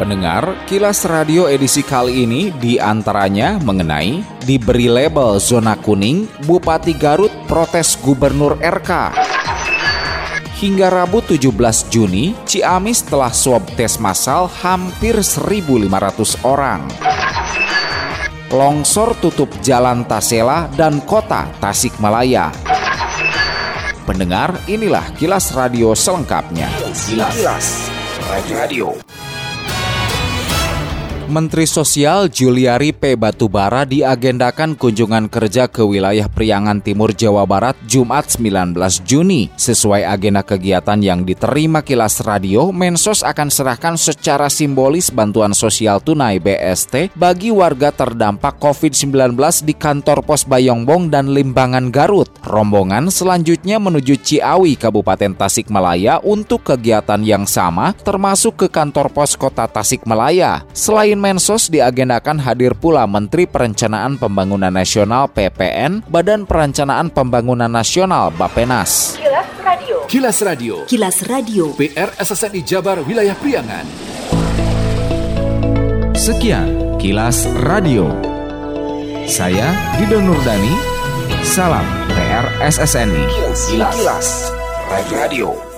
Pendengar, Kilas Radio edisi kali ini di antaranya mengenai diberi label zona kuning, Bupati Garut protes Gubernur RK. Hingga Rabu 17 Juni, Ciamis telah swab tes massal hampir 1.500 orang. Longsor tutup jalan Tasela dan kota Tasikmalaya. Pendengar, inilah kilas radio selengkapnya. Kilas, kilas. radio. Menteri Sosial Juliari P. Batubara diagendakan kunjungan kerja ke wilayah Priangan Timur Jawa Barat Jumat 19 Juni. Sesuai agenda kegiatan yang diterima kilas radio, Mensos akan serahkan secara simbolis bantuan sosial tunai BST bagi warga terdampak COVID-19 di kantor pos Bayongbong dan Limbangan Garut. Rombongan selanjutnya menuju Ciawi, Kabupaten Tasikmalaya untuk kegiatan yang sama termasuk ke kantor pos kota Tasikmalaya. Selain Mensos diagendakan hadir pula Menteri Perencanaan Pembangunan Nasional PPN, Badan Perencanaan Pembangunan Nasional Bapenas. Kilas Radio. Kilas Radio. Kilas Radio. PR SSNI Jabar Wilayah Priangan. Sekian Kilas Radio. Saya Didon Nurdani. Salam PR SSNI. Kilas Radio.